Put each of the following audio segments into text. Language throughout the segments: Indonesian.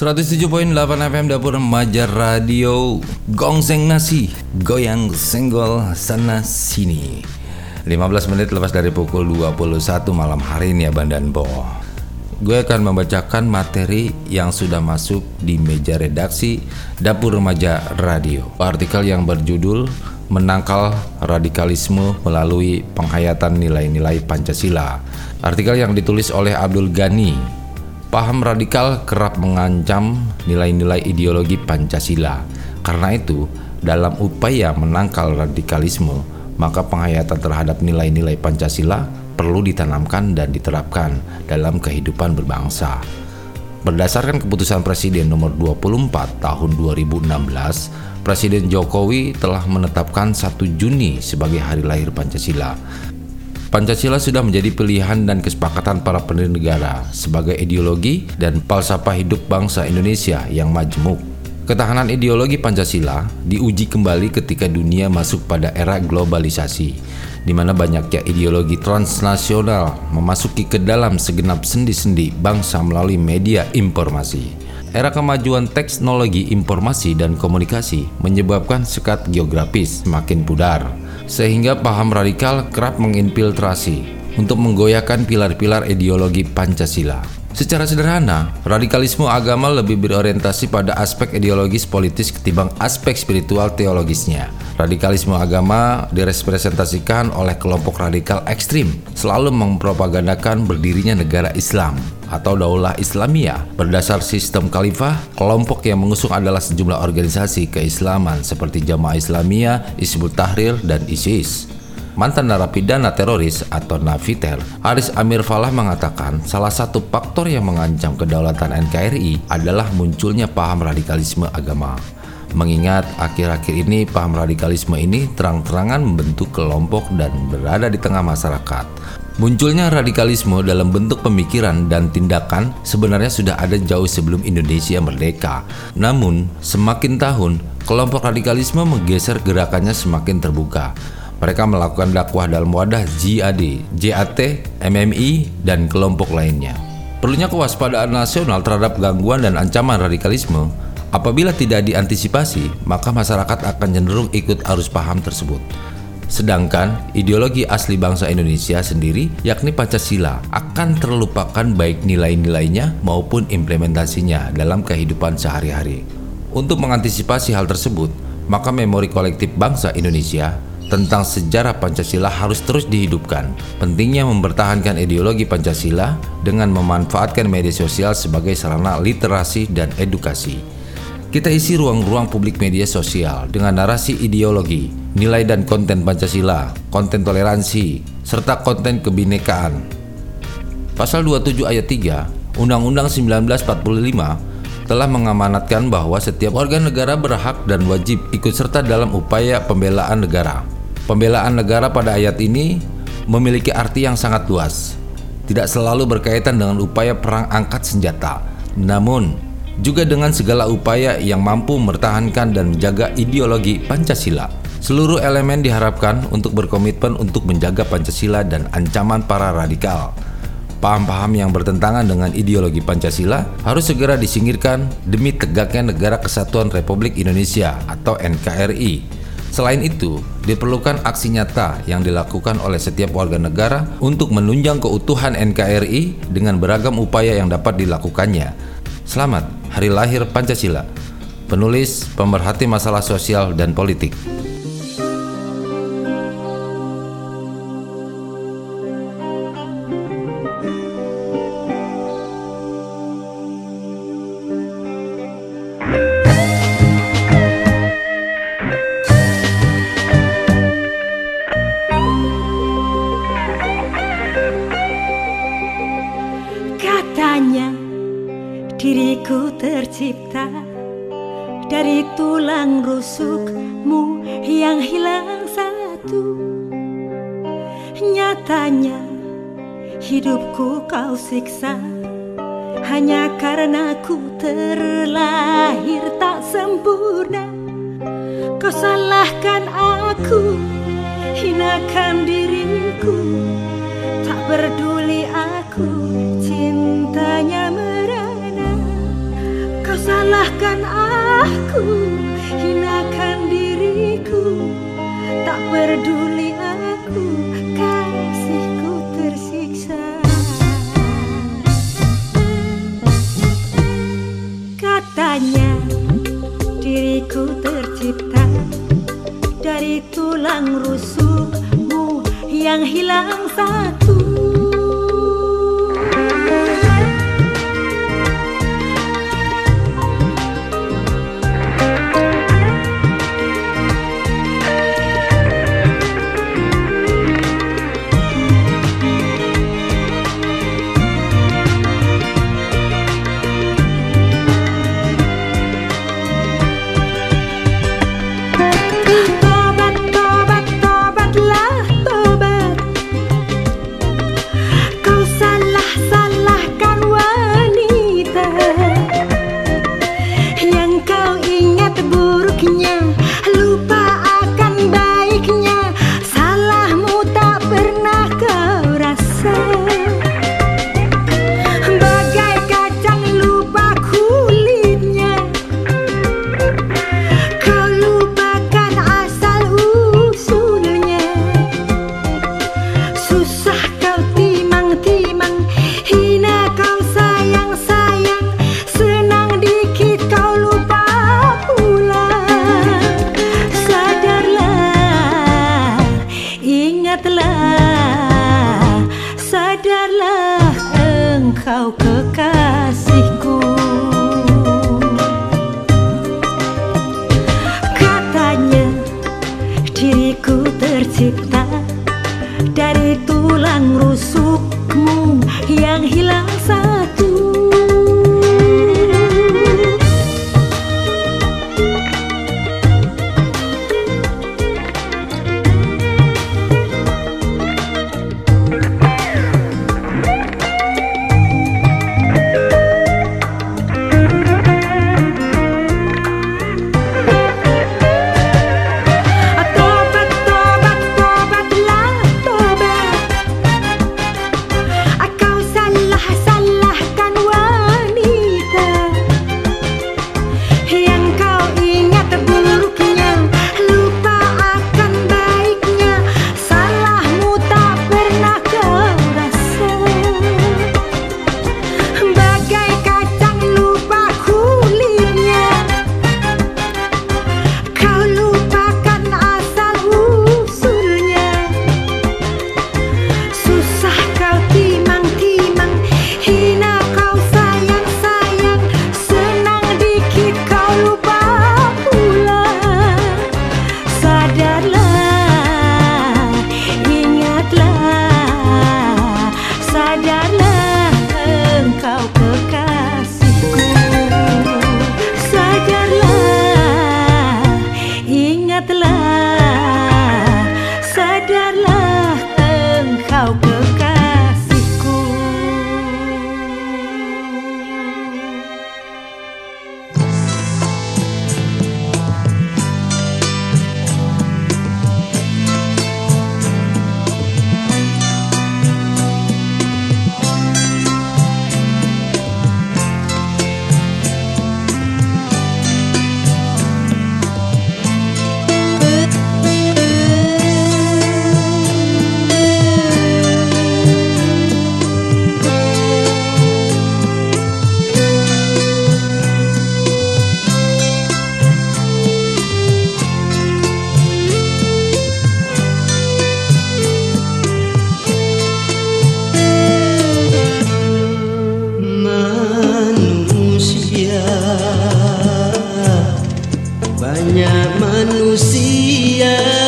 107.8 FM Dapur Remaja Radio. Gongseng nasi Goyang senggol sana sini. 15 menit lepas dari pukul 21 malam hari ini ya Bandanpo Gue akan membacakan materi yang sudah masuk di meja redaksi Dapur Remaja Radio. Artikel yang berjudul Menangkal radikalisme melalui penghayatan nilai-nilai Pancasila. Artikel yang ditulis oleh Abdul Ghani Paham radikal kerap mengancam nilai-nilai ideologi Pancasila. Karena itu, dalam upaya menangkal radikalisme, maka penghayatan terhadap nilai-nilai Pancasila perlu ditanamkan dan diterapkan dalam kehidupan berbangsa. Berdasarkan keputusan Presiden nomor 24 tahun 2016, Presiden Jokowi telah menetapkan 1 Juni sebagai hari lahir Pancasila. Pancasila sudah menjadi pilihan dan kesepakatan para pendiri negara sebagai ideologi dan falsafah hidup bangsa Indonesia yang majemuk. Ketahanan ideologi Pancasila diuji kembali ketika dunia masuk pada era globalisasi, di mana banyaknya ideologi transnasional memasuki ke dalam segenap sendi-sendi bangsa melalui media informasi. Era kemajuan teknologi informasi dan komunikasi menyebabkan sekat geografis semakin pudar sehingga paham radikal kerap menginfiltrasi untuk menggoyahkan pilar-pilar ideologi Pancasila. Secara sederhana, radikalisme agama lebih berorientasi pada aspek ideologis politis ketimbang aspek spiritual teologisnya. Radikalisme agama direpresentasikan oleh kelompok radikal ekstrim, selalu mempropagandakan berdirinya negara Islam atau Daulah Islamiyah. Berdasar sistem khalifah, kelompok yang mengusung adalah sejumlah organisasi keislaman seperti Jamaah Islamiyah, Hizbut Tahrir, dan ISIS. Mantan narapidana teroris atau Nafiter, Aris Amir Falah mengatakan salah satu faktor yang mengancam kedaulatan NKRI adalah munculnya paham radikalisme agama. Mengingat akhir-akhir ini paham radikalisme ini terang-terangan membentuk kelompok dan berada di tengah masyarakat. Munculnya radikalisme dalam bentuk pemikiran dan tindakan sebenarnya sudah ada jauh sebelum Indonesia merdeka. Namun, semakin tahun, kelompok radikalisme menggeser gerakannya semakin terbuka. Mereka melakukan dakwah dalam wadah JAD, JAT, MMI, dan kelompok lainnya. Perlunya kewaspadaan nasional terhadap gangguan dan ancaman radikalisme Apabila tidak diantisipasi, maka masyarakat akan cenderung ikut arus paham tersebut. Sedangkan ideologi asli bangsa Indonesia sendiri, yakni Pancasila, akan terlupakan baik nilai-nilainya maupun implementasinya dalam kehidupan sehari-hari. Untuk mengantisipasi hal tersebut, maka memori kolektif bangsa Indonesia tentang sejarah Pancasila harus terus dihidupkan. Pentingnya mempertahankan ideologi Pancasila dengan memanfaatkan media sosial sebagai sarana literasi dan edukasi. Kita isi ruang-ruang publik media sosial dengan narasi ideologi, nilai dan konten Pancasila, konten toleransi, serta konten kebinekaan. Pasal 27 ayat 3 Undang-Undang 1945 telah mengamanatkan bahwa setiap warga negara berhak dan wajib ikut serta dalam upaya pembelaan negara. Pembelaan negara pada ayat ini memiliki arti yang sangat luas. Tidak selalu berkaitan dengan upaya perang angkat senjata, namun juga dengan segala upaya yang mampu mempertahankan dan menjaga ideologi Pancasila. Seluruh elemen diharapkan untuk berkomitmen untuk menjaga Pancasila dan ancaman para radikal. Paham-paham yang bertentangan dengan ideologi Pancasila harus segera disingkirkan demi tegaknya Negara Kesatuan Republik Indonesia atau NKRI. Selain itu, diperlukan aksi nyata yang dilakukan oleh setiap warga negara untuk menunjang keutuhan NKRI dengan beragam upaya yang dapat dilakukannya. Selamat Hari Lahir Pancasila. Penulis pemerhati masalah sosial dan politik. Kau siksa Hanya karena ku terlahir tak sempurna. Kau salahkan aku, hinakan diriku. Tak peduli aku, cintanya merana. Salahkan kekasihku. Katanya diriku tercipta Dari tulang rusukmu manusia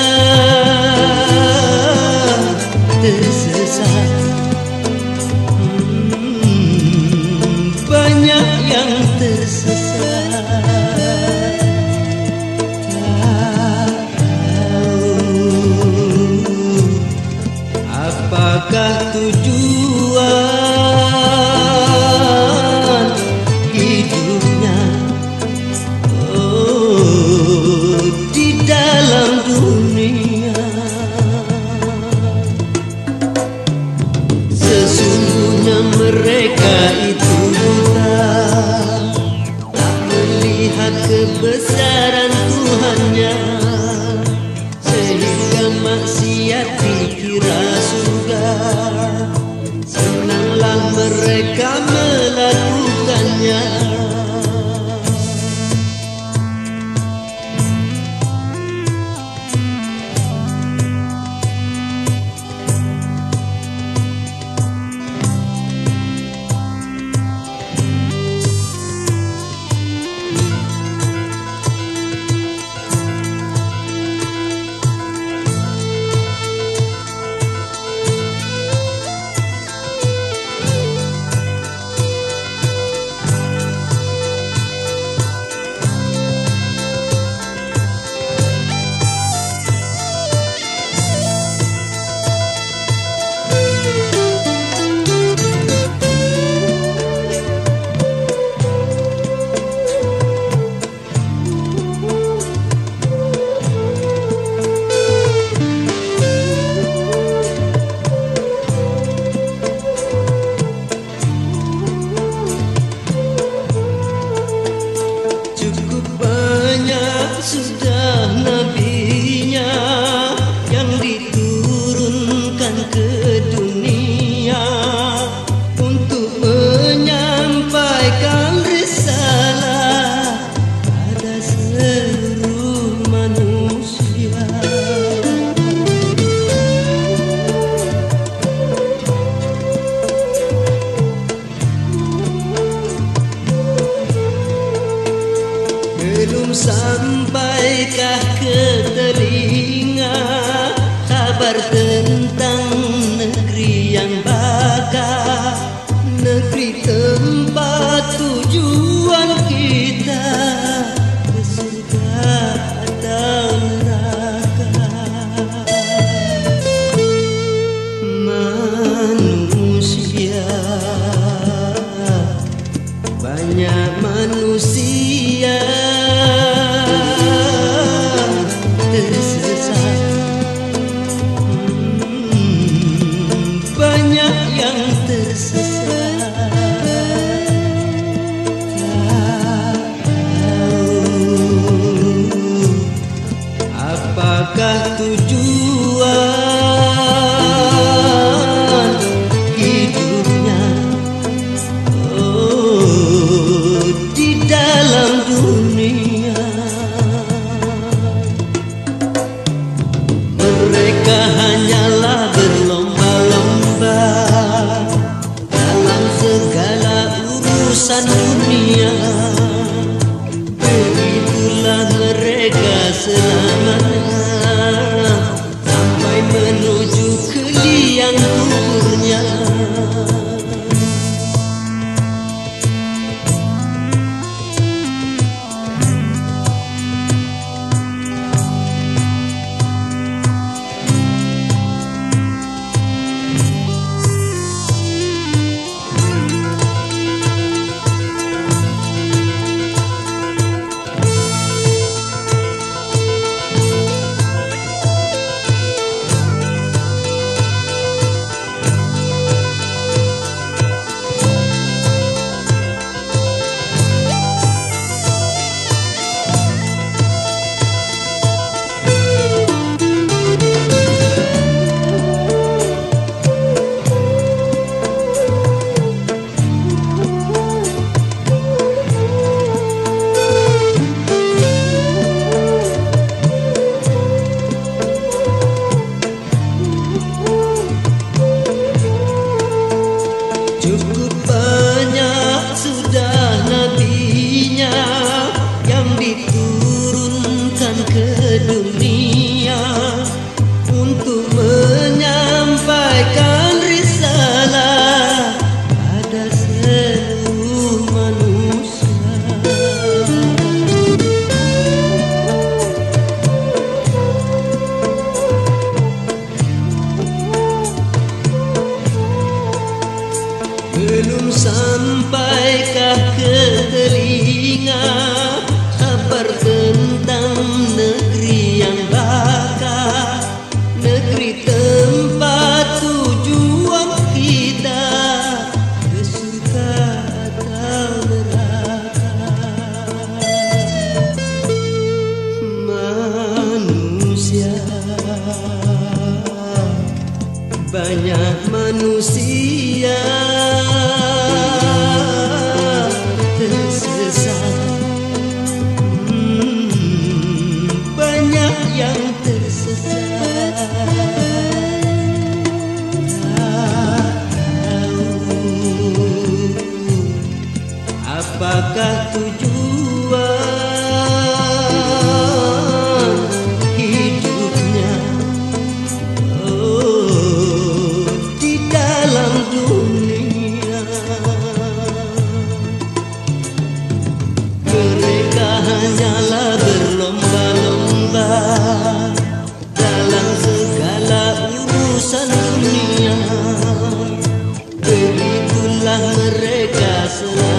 maksiat dikira surga. Senanglah mereka sampaikah ke apakah tujuan manusia. Tersesat. Hmm, Banyak yang tersesat. Tahu Apakah tujuan Begitulah mereka Sampai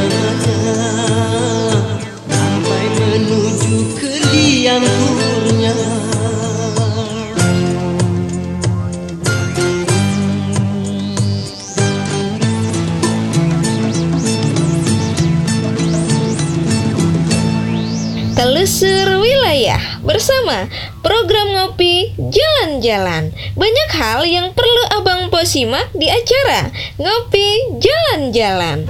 bersama program ngopi jalan-jalan. Banyak hal yang perlu simak di acara Ngopi Jalan-jalan.